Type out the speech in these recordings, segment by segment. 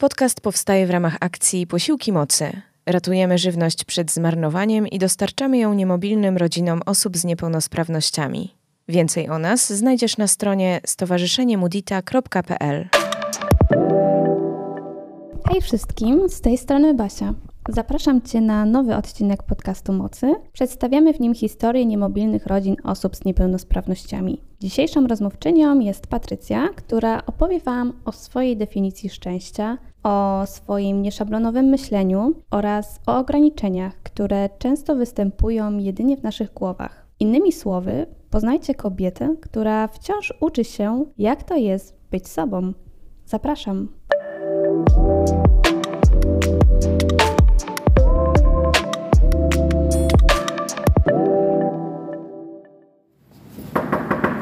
Podcast powstaje w ramach akcji Posiłki Mocy. Ratujemy żywność przed zmarnowaniem i dostarczamy ją niemobilnym rodzinom osób z niepełnosprawnościami. Więcej o nas znajdziesz na stronie stowarzyszeniemudita.pl. Hej wszystkim, z tej strony Basia. Zapraszam Cię na nowy odcinek podcastu Mocy. Przedstawiamy w nim historię niemobilnych rodzin osób z niepełnosprawnościami. Dzisiejszą rozmówczynią jest Patrycja, która opowie Wam o swojej definicji szczęścia, o swoim nieszablonowym myśleniu oraz o ograniczeniach, które często występują jedynie w naszych głowach. Innymi słowy, poznajcie kobietę, która wciąż uczy się, jak to jest być sobą. Zapraszam.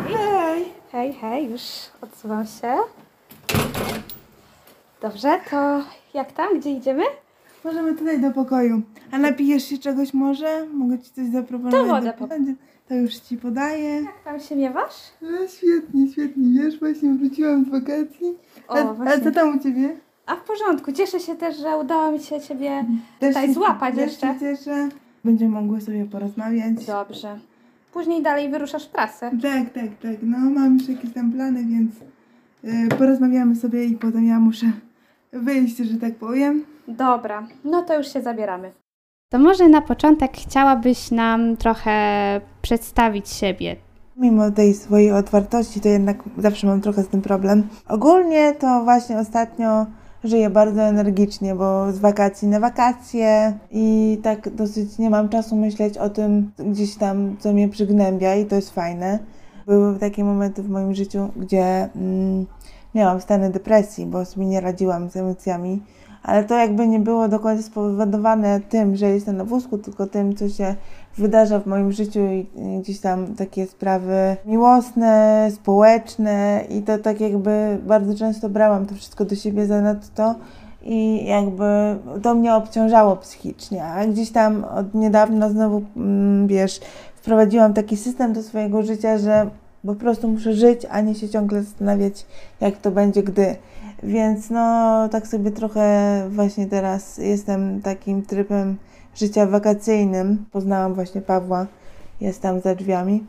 Hej! Hej, hej, już odsuwam się. Dobrze, to jak tam? Gdzie idziemy? Możemy tutaj do pokoju. A napijesz się czegoś może? Mogę ci coś zaproponować? To wodę picia? To już ci podaję. Jak tam się miewasz? No, świetnie, świetnie. Wiesz, właśnie wróciłam z wakacji. O, a, a właśnie. co tam u ciebie? A w porządku, cieszę się też, że udało mi się Ciebie Też tutaj się- złapać też jeszcze. Się cieszę. Będziemy mogły sobie porozmawiać. Dobrze. Później dalej wyruszasz w trasę. Tak, tak, tak. No, mam już jakieś tam plany, więc y, porozmawiamy sobie i potem ja muszę wyjść, że tak powiem. Dobra, no to już się zabieramy. To może na początek chciałabyś nam trochę przedstawić siebie. Mimo tej swojej otwartości, to jednak zawsze mam trochę z tym problem. Ogólnie to właśnie ostatnio żyję bardzo energicznie, bo z wakacji na wakacje i tak dosyć nie mam czasu myśleć o tym gdzieś tam, co mnie przygnębia i to jest fajne. Były takie momenty w moim życiu, gdzie mm, miałam stany depresji, bo sobie nie radziłam z emocjami, ale to jakby nie było do końca spowodowane tym, że jestem na wózku, tylko tym, co się wydarza w moim życiu i gdzieś tam takie sprawy miłosne, społeczne i to tak jakby bardzo często brałam to wszystko do siebie zanadto i jakby to mnie obciążało psychicznie, a gdzieś tam od niedawna znowu, mm, wiesz, wprowadziłam taki system do swojego życia, że po prostu muszę żyć, a nie się ciągle zastanawiać, jak to będzie, gdy. Więc no, tak sobie trochę właśnie teraz jestem takim trybem życia wakacyjnym. Poznałam właśnie Pawła, jest tam za drzwiami.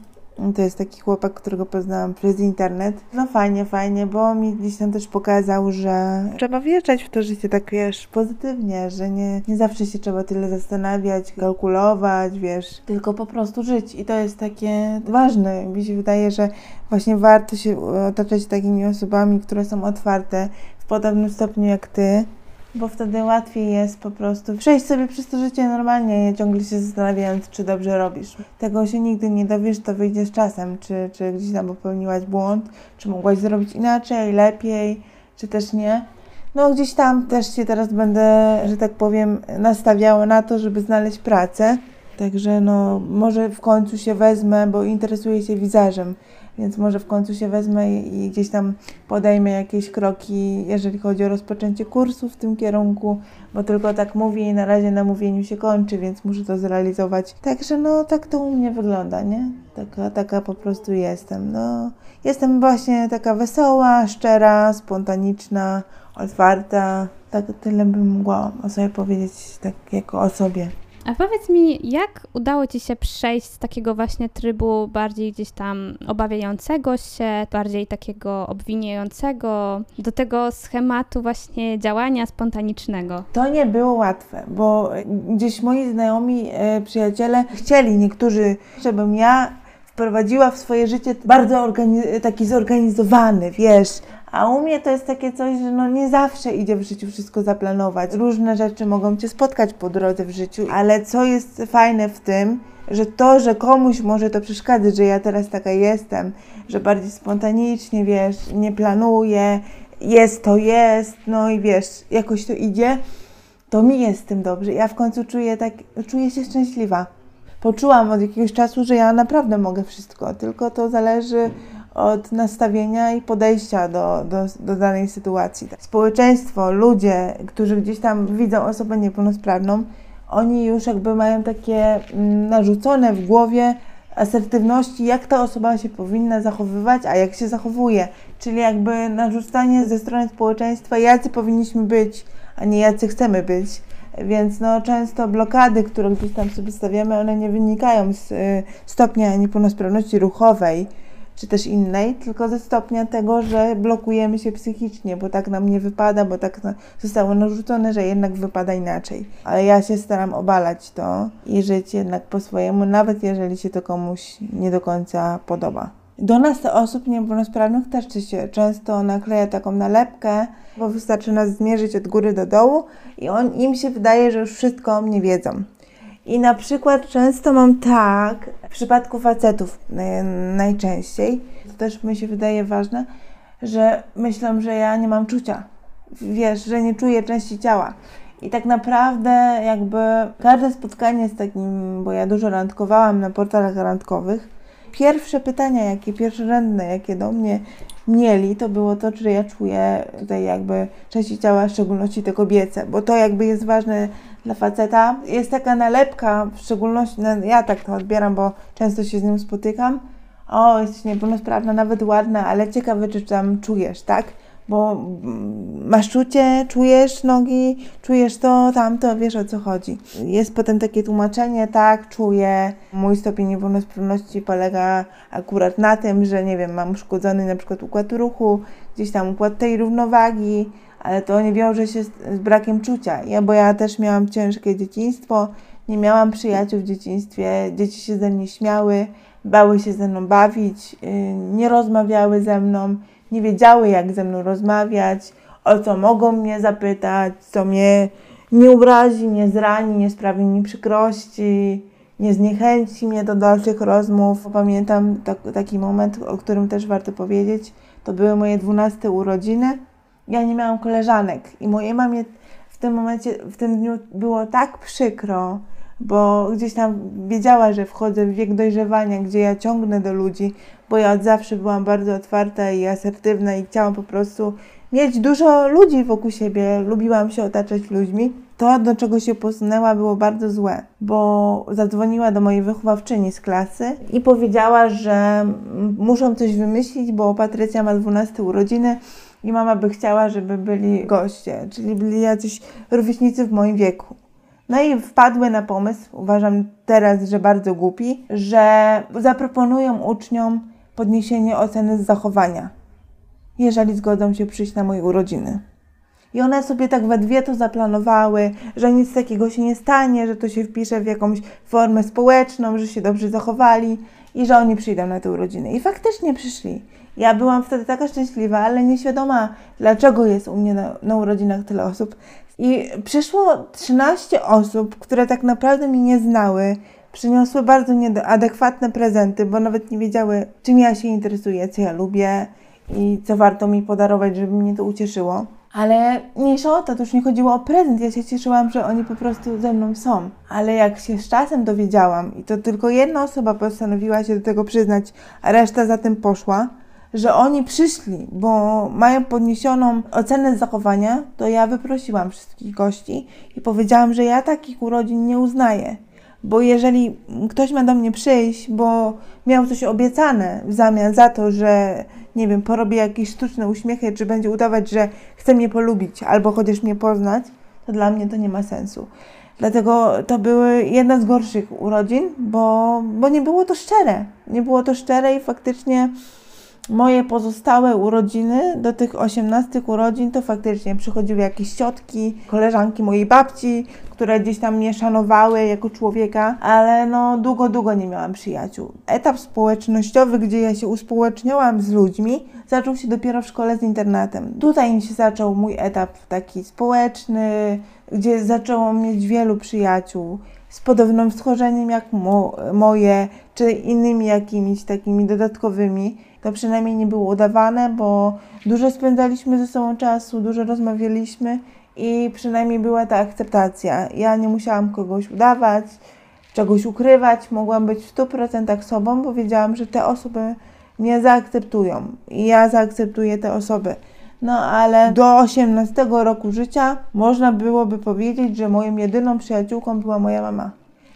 To jest taki chłopak, którego poznałam przez internet. No fajnie, fajnie, bo mi gdzieś tam też pokazał, że trzeba wjeżdżać w to życie tak, wiesz, pozytywnie, że nie, nie zawsze się trzeba tyle zastanawiać, kalkulować, wiesz, tylko po prostu żyć. I to jest takie ważne. Mi się wydaje, że właśnie warto się otaczać takimi osobami, które są otwarte w podobnym stopniu jak ty, bo wtedy łatwiej jest po prostu przejść sobie przez to życie normalnie, nie ciągle się zastanawiając, czy dobrze robisz. Tego się nigdy nie dowiesz, to wyjdzie z czasem, czy, czy gdzieś tam popełniłaś błąd, czy mogłaś zrobić inaczej, lepiej, czy też nie. No gdzieś tam też się teraz będę, że tak powiem, nastawiała na to, żeby znaleźć pracę. Także no może w końcu się wezmę, bo interesuję się wizażem, więc może w końcu się wezmę i, gdzieś tam podejmę jakieś kroki, jeżeli chodzi o rozpoczęcie kursu w tym kierunku, bo tylko tak mówię i na razie na mówieniu się kończy, więc muszę to zrealizować. Także no tak to u mnie wygląda, nie? Taka, taka po prostu jestem. No, jestem właśnie taka wesoła, szczera, spontaniczna, otwarta. Tak tyle bym mogła o sobie powiedzieć, tak jako o sobie. A powiedz mi, jak udało Ci się przejść z takiego właśnie trybu bardziej gdzieś tam obawiającego się, bardziej takiego obwiniającego, do tego schematu właśnie działania spontanicznego? To nie było łatwe, bo gdzieś moi znajomi, e, przyjaciele chcieli niektórzy, żebym ja wprowadziła w swoje życie bardzo taki zorganizowany, wiesz. A u mnie to jest takie coś, że no nie zawsze idzie w życiu wszystko zaplanować. Różne rzeczy mogą Cię spotkać po drodze w życiu, ale co jest fajne w tym, że to, że komuś może to przeszkadzać, że ja teraz taka jestem, że bardziej spontanicznie, wiesz, nie planuję, jest to jest, no i wiesz, jakoś to idzie, to mi jest z tym dobrze. Ja w końcu czuję tak, czuję się szczęśliwa. Poczułam od jakiegoś czasu, że ja naprawdę mogę wszystko, tylko to zależy od nastawienia i podejścia do, do, do danej sytuacji. Społeczeństwo, ludzie, którzy gdzieś tam widzą osobę niepełnosprawną, oni już jakby mają takie mm, narzucone w głowie asertywności, jak ta osoba się powinna zachowywać, a jak się zachowuje. Czyli jakby narzucanie ze strony społeczeństwa, jacy powinniśmy być, a nie jacy chcemy być. Więc no, często blokady, które gdzieś tam sobie stawiamy, one nie wynikają z y, stopnia niepełnosprawności ruchowej czy też innej, tylko ze stopnia tego, że blokujemy się psychicznie, bo tak nam nie wypada, bo tak zostało narzucone, że jednak wypada inaczej. Ale ja się staram obalać to i żyć jednak po swojemu, nawet jeżeli się to komuś nie do końca podoba. Do nas osób niepełnosprawnych też się często nakleja taką nalepkę, bo wystarczy nas zmierzyć od góry do dołu i on, im się wydaje, że już wszystko o mnie wiedzą. I na przykład często mam tak, w przypadku facetów najczęściej, to też mi się wydaje ważne, że myślą, że ja nie mam czucia. Wiesz, że nie czuję części ciała. I tak naprawdę jakby każde spotkanie z takim, bo ja dużo randkowałam na portalach randkowych, pierwsze pytania, jakie pierwszorzędne, jakie do mnie mieli, to było to, czy ja czuję tutaj jakby części ciała, w szczególności te kobiece, bo to jakby jest ważne dla faceta. Jest taka nalepka, w szczególności, no ja tak to odbieram, bo często się z nim spotykam. O, jesteś niepełnosprawna, nawet ładna, ale ciekawe, czy tam czujesz, tak? Bo masz czucie, czujesz nogi, czujesz to, tamto, wiesz o co chodzi. Jest potem takie tłumaczenie, tak, czuję, mój stopień niepełnosprawności polega akurat na tym, że nie wiem, mam uszkodzony na przykład układ ruchu, gdzieś tam układ tej równowagi, ale to nie wiąże się z, z brakiem czucia. Ja, bo ja też miałam ciężkie dzieciństwo, nie miałam przyjaciół w dzieciństwie, dzieci się ze mnie śmiały, bały się ze mną bawić, yy, nie rozmawiały ze mną nie wiedziały, jak ze mną rozmawiać, o co mogą mnie zapytać, co mnie nie urazi, nie zrani, nie sprawi mi przykrości, nie zniechęci mnie do dalszych rozmów. Pamiętam tak, taki moment, o którym też warto powiedzieć. To były moje dwunaste urodziny. Ja nie miałam koleżanek i mojej mamie w tym momencie, w tym dniu było tak przykro, bo gdzieś tam wiedziała, że wchodzę w wiek dojrzewania, gdzie ja ciągnę do ludzi, bo ja od zawsze byłam bardzo otwarta i asertywna i chciałam po prostu mieć dużo ludzi wokół siebie, lubiłam się otaczać ludźmi. To, do czego się posunęła, było bardzo złe, bo zadzwoniła do mojej wychowawczyni z klasy i powiedziała, że muszą coś wymyślić, bo Patrycja ma 12 urodziny i mama by chciała, żeby byli goście, czyli byli jacyś rówieśnicy w moim wieku. No i wpadły na pomysł, uważam teraz, że bardzo głupi, że zaproponują uczniom podniesienie oceny z zachowania, jeżeli zgodzą się przyjść na moje urodziny. I one sobie tak we dwie to zaplanowały, że nic takiego się nie stanie, że to się wpisze w jakąś formę społeczną, że się dobrze zachowali i że oni przyjdą na te urodziny. I faktycznie przyszli. Ja byłam wtedy taka szczęśliwa, ale nieświadoma, dlaczego jest u mnie na, na urodzinach tyle osób. I przyszło 13 osób, które tak naprawdę mnie nie znały, przyniosły bardzo nieadekwatne prezenty, bo nawet nie wiedziały, czym ja się interesuję, co ja lubię i co warto mi podarować, żeby mnie to ucieszyło. Ale mniejsza o to, to już nie chodziło o prezent. Ja się cieszyłam, że oni po prostu ze mną są. Ale jak się z czasem dowiedziałam, i to tylko jedna osoba postanowiła się do tego przyznać, a reszta za tym poszła, że oni przyszli, bo mają podniesioną ocenę zachowania, to ja wyprosiłam wszystkich gości i powiedziałam, że ja takich urodzin nie uznaję. Bo jeżeli ktoś ma do mnie przyjść, bo miał coś obiecane w zamian za to, że nie wiem, porobi jakieś sztuczne uśmiechy, czy będzie udawać, że chce mnie polubić albo chociaż mnie poznać, to dla mnie to nie ma sensu. Dlatego to były jedne z gorszych urodzin, bo, bo nie było to szczere. Nie było to szczere i faktycznie moje pozostałe urodziny, do tych 18 urodzin, to faktycznie przychodziły jakieś ciotki, koleżanki mojej babci, które gdzieś tam mnie szanowały jako człowieka, ale no długo, długo nie miałam przyjaciół. Etap społecznościowy, gdzie ja się uspołeczniałam z ludźmi, zaczął się dopiero w szkole z internetem. Tutaj mi się zaczął mój etap taki społeczny, gdzie zaczęłam mieć wielu przyjaciół z podobnym schorzeniem jak mo moje, czy innymi jakimiś takimi dodatkowymi to przynajmniej nie było udawane, bo dużo spędzaliśmy ze sobą czasu, dużo rozmawialiśmy i przynajmniej była ta akceptacja. Ja nie musiałam kogoś udawać, czegoś ukrywać, mogłam być w 100% sobą, bo wiedziałam, że te osoby mnie zaakceptują i ja zaakceptuję te osoby. No ale do 18 roku życia można byłoby powiedzieć, że moją jedyną przyjaciółką była moja mama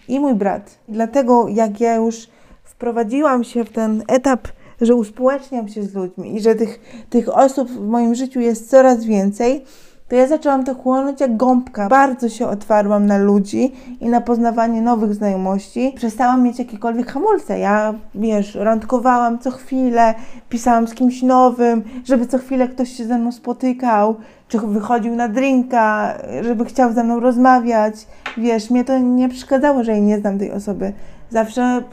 i mój brat. Dlatego jak ja już wprowadziłam się w ten etap że uspołeczniam się z ludźmi i że tych, tych osób w moim życiu jest coraz więcej, to ja zaczęłam to chłonąć jak gąbka. Bardzo się otwarłam na ludzi i na poznawanie nowych znajomości. Przestałam mieć jakiekolwiek hamulce. Ja, wiesz, randkowałam co chwilę, pisałam z kimś nowym, żeby co chwilę ktoś się ze mną spotykał, czy wychodził na drinka, żeby chciał ze mną rozmawiać. Wiesz, mnie to nie przeszkadzało, że jej nie znam tej osoby. Zawsze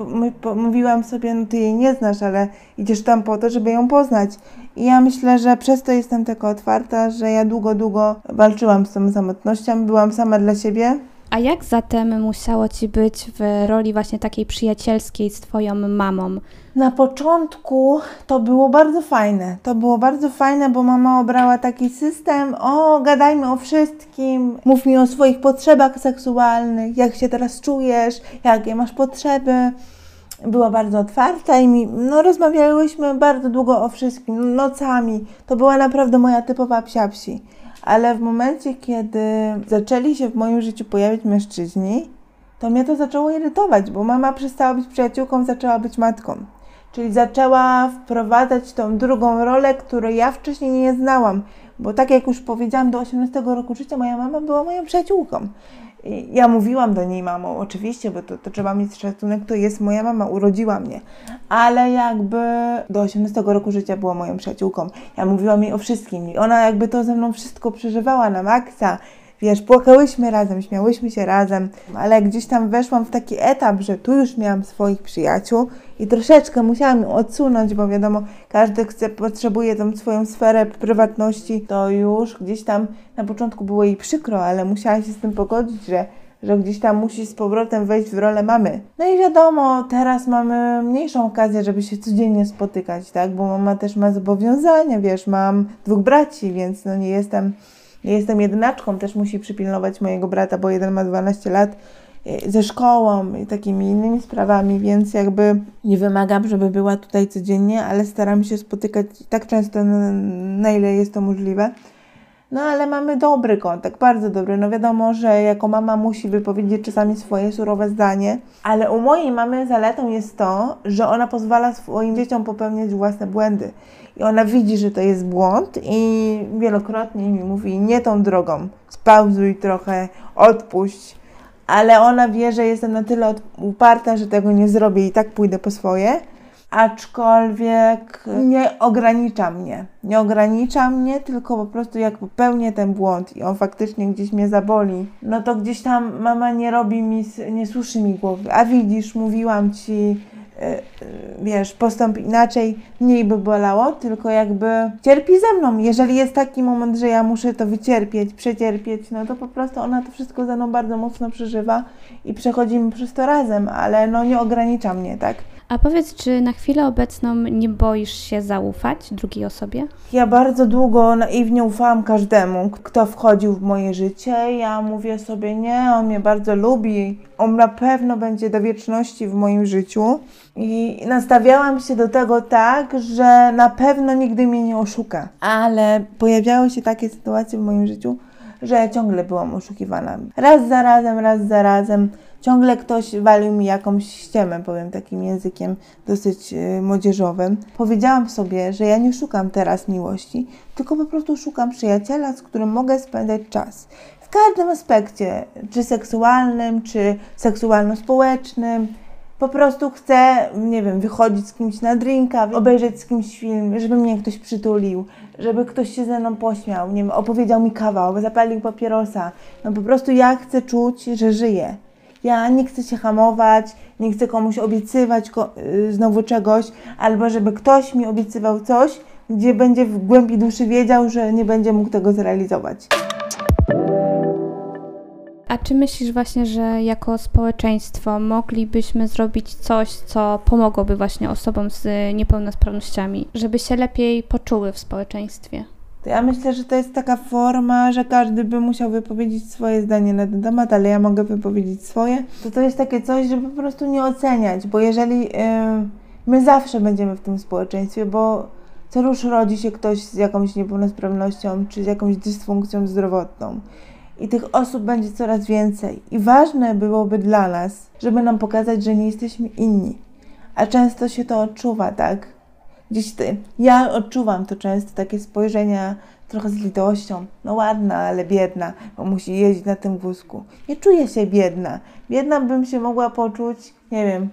mówiłam sobie, no ty jej nie znasz, ale idziesz tam po to, żeby ją poznać. I ja myślę, że przez to jestem taka otwarta, że ja długo, długo walczyłam z tą samotnością, byłam sama dla siebie. A jak zatem musiało ci być w roli właśnie takiej przyjacielskiej z twoją mamą? Na początku to było bardzo fajne. To było bardzo fajne, bo mama obrała taki system: o, gadajmy o wszystkim, mów mi o swoich potrzebach seksualnych, jak się teraz czujesz, jakie masz potrzeby była bardzo otwarta i mi, no, rozmawiałyśmy bardzo długo o wszystkim, nocami. To była naprawdę moja typowa psiapsi. Ale w momencie, kiedy zaczęli się w moim życiu pojawiać mężczyźni, to mnie to zaczęło irytować, bo mama przestała być przyjaciółką, zaczęła być matką. Czyli zaczęła wprowadzać tą drugą rolę, której ja wcześniej nie znałam. Bo tak jak już powiedziałam, do 18 roku życia moja mama była moją przyjaciółką. Ja mówiłam do niej mamą, oczywiście, bo to, to trzeba mieć szacunek, to jest moja mama, urodziła mnie. Ale jakby do 18 roku życia była moją przyjaciółką. Ja mówiłam jej o wszystkim i ona jakby to ze mną wszystko przeżywała na maksa. Wiesz, płakałyśmy razem, śmiałyśmy się razem, ale gdzieś tam weszłam w taki etap, że tu już miałam swoich przyjaciół i troszeczkę musiałam ją odsunąć, bo wiadomo, każdy chce, potrzebuje tą swoją sferę prywatności, to już gdzieś tam na początku było jej przykro, ale musiała się z tym pogodzić, że że gdzieś tam musi z powrotem wejść w rolę mamy. No i wiadomo, teraz mamy mniejszą okazję, żeby się codziennie spotykać, tak? Bo mama też ma zobowiązania, wiesz, mam dwóch braci, więc no nie jestem ja jestem jedynaczką, też musi przypilnować mojego brata, bo jeden ma 12 lat ze szkołą i takimi innymi sprawami, więc jakby nie wymagam, żeby była tutaj codziennie, ale staram się spotykać tak często, na ile jest to możliwe. No ale mamy dobry kontakt, bardzo dobry. No wiadomo, że jako mama musi wypowiedzieć czasami swoje surowe zdanie, ale u mojej mamy zaletą jest to, że ona pozwala swoim dzieciom popełniać własne błędy. I ona widzi, że to jest błąd i wielokrotnie mi mówi nie tą drogą, spauzuj trochę, odpuść. Ale ona wie, że jestem na tyle uparta, że tego nie zrobię i tak pójdę po swoje aczkolwiek nie ogranicza mnie. Nie ogranicza mnie, tylko po prostu jak popełnię ten błąd i on faktycznie gdzieś mnie zaboli, no to gdzieś tam mama nie robi mi, nie suszy mi głowy. A widzisz, mówiłam ci, wiesz, postąp inaczej, mniej by bolało, tylko jakby cierpi ze mną. Jeżeli jest taki moment, że ja muszę to wycierpieć, przecierpieć, no to po prostu ona to wszystko ze mną bardzo mocno przeżywa i przechodzimy przez to razem, ale no nie ogranicza mnie, tak? A powiedz, czy na chwilę obecną nie boisz się zaufać drugiej osobie? Ja bardzo długo naiwnie ufałam każdemu, kto wchodził w moje życie. Ja mówię sobie, nie, on mnie bardzo lubi, on na pewno będzie do wieczności w moim życiu. I nastawiałam się do tego tak, że na pewno nigdy mnie nie oszuka. Ale pojawiały się takie sytuacje w moim życiu, że ciągle byłam oszukiwana. Raz za razem, raz za razem ciągle ktoś walił mi jakąś ściemę, powiem takim językiem dosyć y, młodzieżowym. Powiedziałam sobie, że ja nie szukam teraz miłości, tylko po prostu szukam przyjaciela, z którym mogę spędzać czas. W każdym aspekcie, czy seksualnym, czy seksualno-społecznym. Po prostu chcę, nie wiem, wychodzić z kimś na drinka, obejrzeć z kimś film, żeby mnie ktoś przytulił, żeby ktoś się ze mną pośmiał, nie wiem, opowiedział mi kawał, zapalił papierosa. No po prostu ja chcę czuć, że żyję. Ja nie chcę się hamować, nie chcę komuś obiecywać ko y, znowu czegoś, albo żeby ktoś mi obiecywał coś, gdzie będzie w głębi duszy wiedział, że nie będzie mógł tego zrealizować. A czy myślisz właśnie, że jako społeczeństwo moglibyśmy zrobić coś, co pomogłoby właśnie osobom z niepełnosprawnościami, żeby się lepiej poczuły w społeczeństwie? Ja myślę, że to jest taka forma, że każdy by musiał wypowiedzieć swoje zdanie na ten temat, ale ja mogę wypowiedzieć swoje. To to jest takie coś, żeby po prostu nie oceniać, bo jeżeli yy, my zawsze będziemy w tym społeczeństwie, bo co rusz rodzi się ktoś z jakąś niepełnosprawnością czy z jakąś dysfunkcją zdrowotną. I tych osób będzie coraz więcej. I ważne byłoby dla nas, żeby nam pokazać, że nie jesteśmy inni. A często się to odczuwa, tak? Gdzieś ty, ja odczuwam to często, takie spojrzenia trochę z litością. No ładna, ale biedna, bo musi jeździć na tym wózku. Nie czuję się biedna. Biedna bym się mogła poczuć, nie wiem,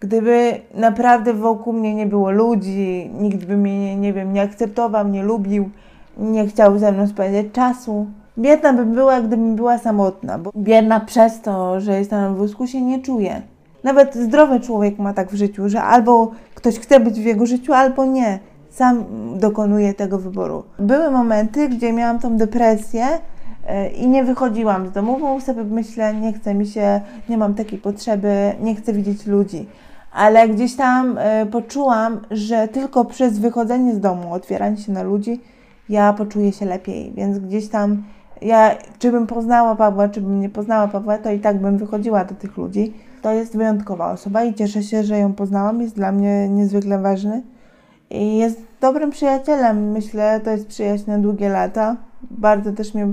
gdyby naprawdę wokół mnie nie było ludzi, nikt by mnie, nie, nie wiem, nie akceptował, nie lubił, nie chciał ze mną spędzać czasu. Biedna bym była, gdybym była samotna, bo biedna przez to, że jestem na wózku, się nie czuję. Nawet zdrowy człowiek ma tak w życiu, że albo ktoś chce być w jego życiu, albo nie. Sam dokonuje tego wyboru. Były momenty, gdzie miałam tą depresję e, i nie wychodziłam z domu, bo sobie myślę, nie chce mi się, nie mam takiej potrzeby, nie chcę widzieć ludzi. Ale gdzieś tam e, poczułam, że tylko przez wychodzenie z domu, otwieranie się na ludzi, ja poczuję się lepiej. Więc gdzieś tam ja, czy bym poznała Pawła, czy bym nie poznała Pawła, to i tak bym wychodziła do tych ludzi. To jest wyjątkowa osoba i cieszę się, że ją poznałam. Jest dla mnie niezwykle ważny i jest dobrym przyjacielem. Myślę, to jest przyjaźń na długie lata. Bardzo też mnie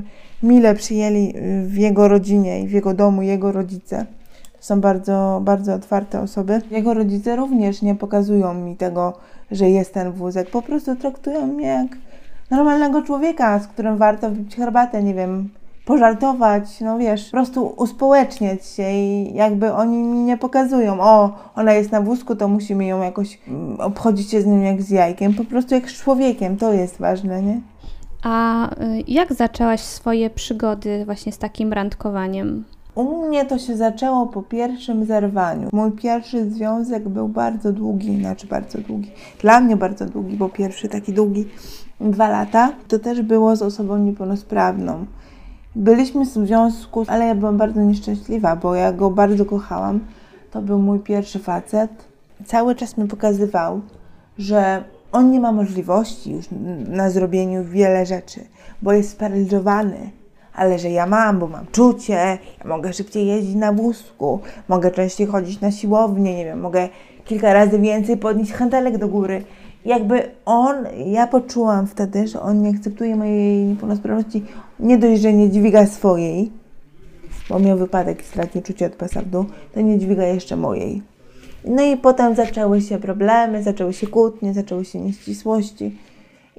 mile przyjęli w jego rodzinie i w jego domu jego rodzice. Są bardzo, bardzo otwarte osoby. Jego rodzice również nie pokazują mi tego, że jest ten wózek. Po prostu traktują mnie jak normalnego człowieka, z którym warto wypić herbatę, nie wiem, pożartować, no wiesz, po prostu uspołeczniać się i jakby oni mi nie pokazują, o, ona jest na wózku, to musimy ją jakoś mm, obchodzić się z nim jak z jajkiem, po prostu jak z człowiekiem, to jest ważne, nie? A y, jak zaczęłaś swoje przygody właśnie z takim randkowaniem? U mnie to się zaczęło po pierwszym zerwaniu. Mój pierwszy związek był bardzo długi, znaczy bardzo długi. Dla mnie bardzo długi, bo pierwszy taki długi dwa lata. To też było z osobą niepełnosprawną. Byliśmy w związku, ale ja byłam bardzo nieszczęśliwa, bo ja go bardzo kochałam. To był mój pierwszy facet. Cały czas mi pokazywał, że on nie ma możliwości już na zrobieniu wiele rzeczy, bo jest sparaliżowany. Ale że ja mam, bo mam czucie, ja mogę szybciej jeździć na wózku, mogę częściej chodzić na siłownię, nie wiem, mogę kilka razy więcej podnieść hantelek do góry jakby on, ja poczułam wtedy, że on nie akceptuje mojej niepełnosprawności, nie dość, że nie dźwiga swojej, bo miał wypadek i stracił czucie od pasa w dół, to nie dźwiga jeszcze mojej. No i potem zaczęły się problemy, zaczęły się kłótnie, zaczęły się nieścisłości.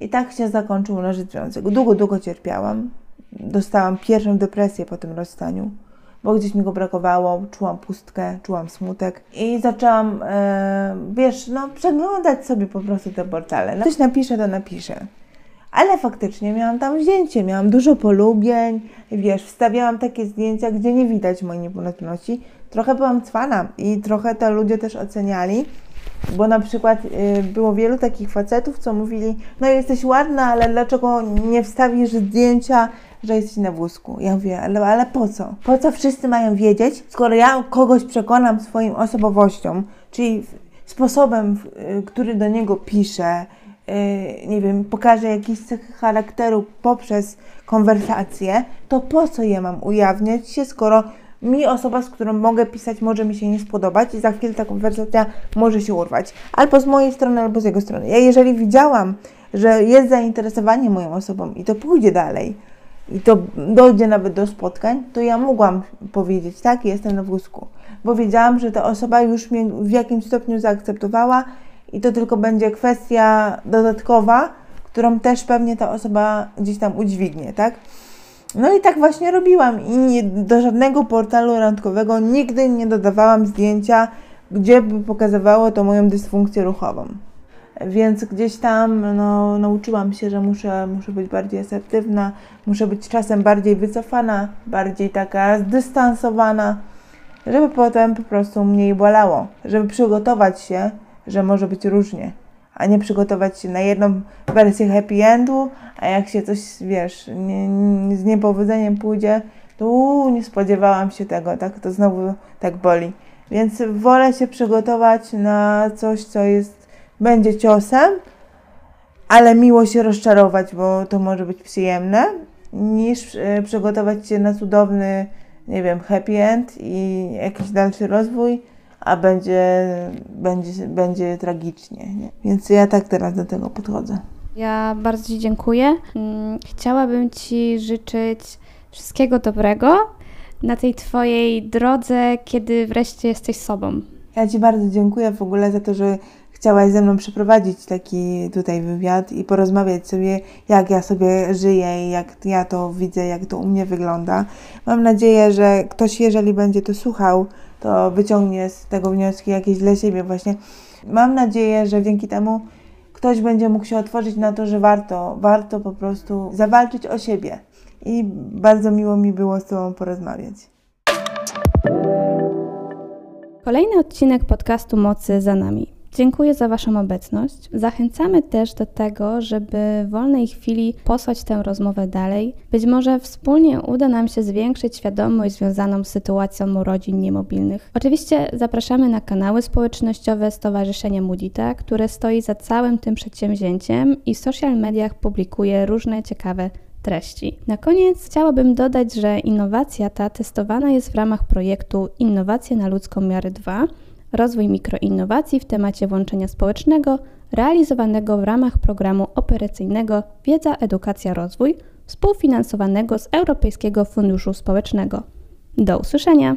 I tak się zakończył nasz związek. Długo, długo cierpiałam. Dostałam pierwszą depresję po tym rozstaniu bo gdzieś mi go brakowało, czułam pustkę, czułam smutek i zaczęłam, e, wiesz, no przeglądać sobie po prostu te portale. No, coś napiszę, to napiszę. Ale faktycznie miałam tam zdjęcie, miałam dużo polubień, wiesz, wstawiałam takie zdjęcia, gdzie nie widać mojej niepełnosprawności. Trochę byłam cwana i trochę to ludzie też oceniali, bo na przykład y, było wielu takich facetów, co mówili, no jesteś ładna, ale dlaczego nie wstawisz zdjęcia że jesteś na wózku. Ja mówię, ale, ale po co? Po co wszyscy mają wiedzieć, skoro ja kogoś przekonam swoją osobowością, czyli sposobem, y, który do niego piszę, y, nie wiem, pokażę jakieś cechy charakteru poprzez konwersację, to po co je mam ujawniać się, skoro mi osoba, z którą mogę pisać, może mi się nie spodobać i za chwilę ta konwersacja może się urwać. Albo z mojej strony, albo z jego strony. Ja jeżeli widziałam, że jest zainteresowanie moją osobą i to pójdzie dalej, i to dojdzie nawet do spotkań, to ja mogłam powiedzieć, tak, jestem na wózku, bo wiedziałam, że ta osoba już mnie w jakimś stopniu zaakceptowała i to tylko będzie kwestia dodatkowa, którą też pewnie ta osoba gdzieś tam udźwignie, tak? No i tak właśnie robiłam i nie, do żadnego portalu randkowego nigdy nie dodawałam zdjęcia, gdzie by pokazywało to moją dysfunkcję ruchową. Więc gdzieś tam no, nauczyłam się, że muszę, muszę być bardziej asertywna, muszę być czasem bardziej wycofana, bardziej taka zdystansowana, żeby potem po prostu mniej bolało, żeby przygotować się, że może być różnie, a nie przygotować się na jedną wersję happy endu, a jak się coś, wiesz, nie, nie, z niepowodzeniem pójdzie, to uu, nie spodziewałam się tego, tak, to znowu tak boli. Więc wolę się przygotować na coś, co jest będzie ciosem, ale miło się rozczarować, bo to może być przyjemne, niż e, przygotować się na cudowny, nie wiem, happy end i jakiś dalszy rozwój, a będzie, będzie, będzie tragicznie. Nie? Więc ja tak teraz do tego podchodzę. Ja bardzo Ci dziękuję. Mm, chciałabym Ci życzyć wszystkiego dobrego na tej Twojej drodze, kiedy wreszcie jesteś sobą. Ja Ci bardzo dziękuję w ogóle za to, że chciałaś ze mną przeprowadzić taki tutaj wywiad i porozmawiać sobie, jak ja sobie żyję i jak ja to widzę, jak to u mnie wygląda. Mam nadzieję, że ktoś, jeżeli będzie to słuchał, to wyciągnie z tego wnioski jakieś dla siebie właśnie. Mam nadzieję, że dzięki temu ktoś będzie mógł się otworzyć na to, że warto, warto po prostu zawalczyć o siebie. I bardzo miło mi było z Tobą porozmawiać. Kolejny odcinek podcastu Mocy za nami. Dziękuję za Waszą obecność. Zachęcamy też do tego, żeby w wolnej chwili posłać tę rozmowę dalej. Być może wspólnie uda nam się zwiększyć świadomość związaną z sytuacją rodzin niemobilnych. Oczywiście zapraszamy na kanały społecznościowe Stowarzyszenia Mudita, które stoi za całym tym przedsięwzięciem i w social mediach publikuje różne ciekawe treści. Na koniec chciałabym dodać, że innowacja ta testowana jest w ramach projektu Innowacje na ludzką miarę 2 rozwój mikroinnowacji w temacie włączenia społecznego, realizowanego w ramach programu operacyjnego Wiedza, Edukacja, Rozwój, współfinansowanego z Europejskiego Funduszu Społecznego. Do usłyszenia!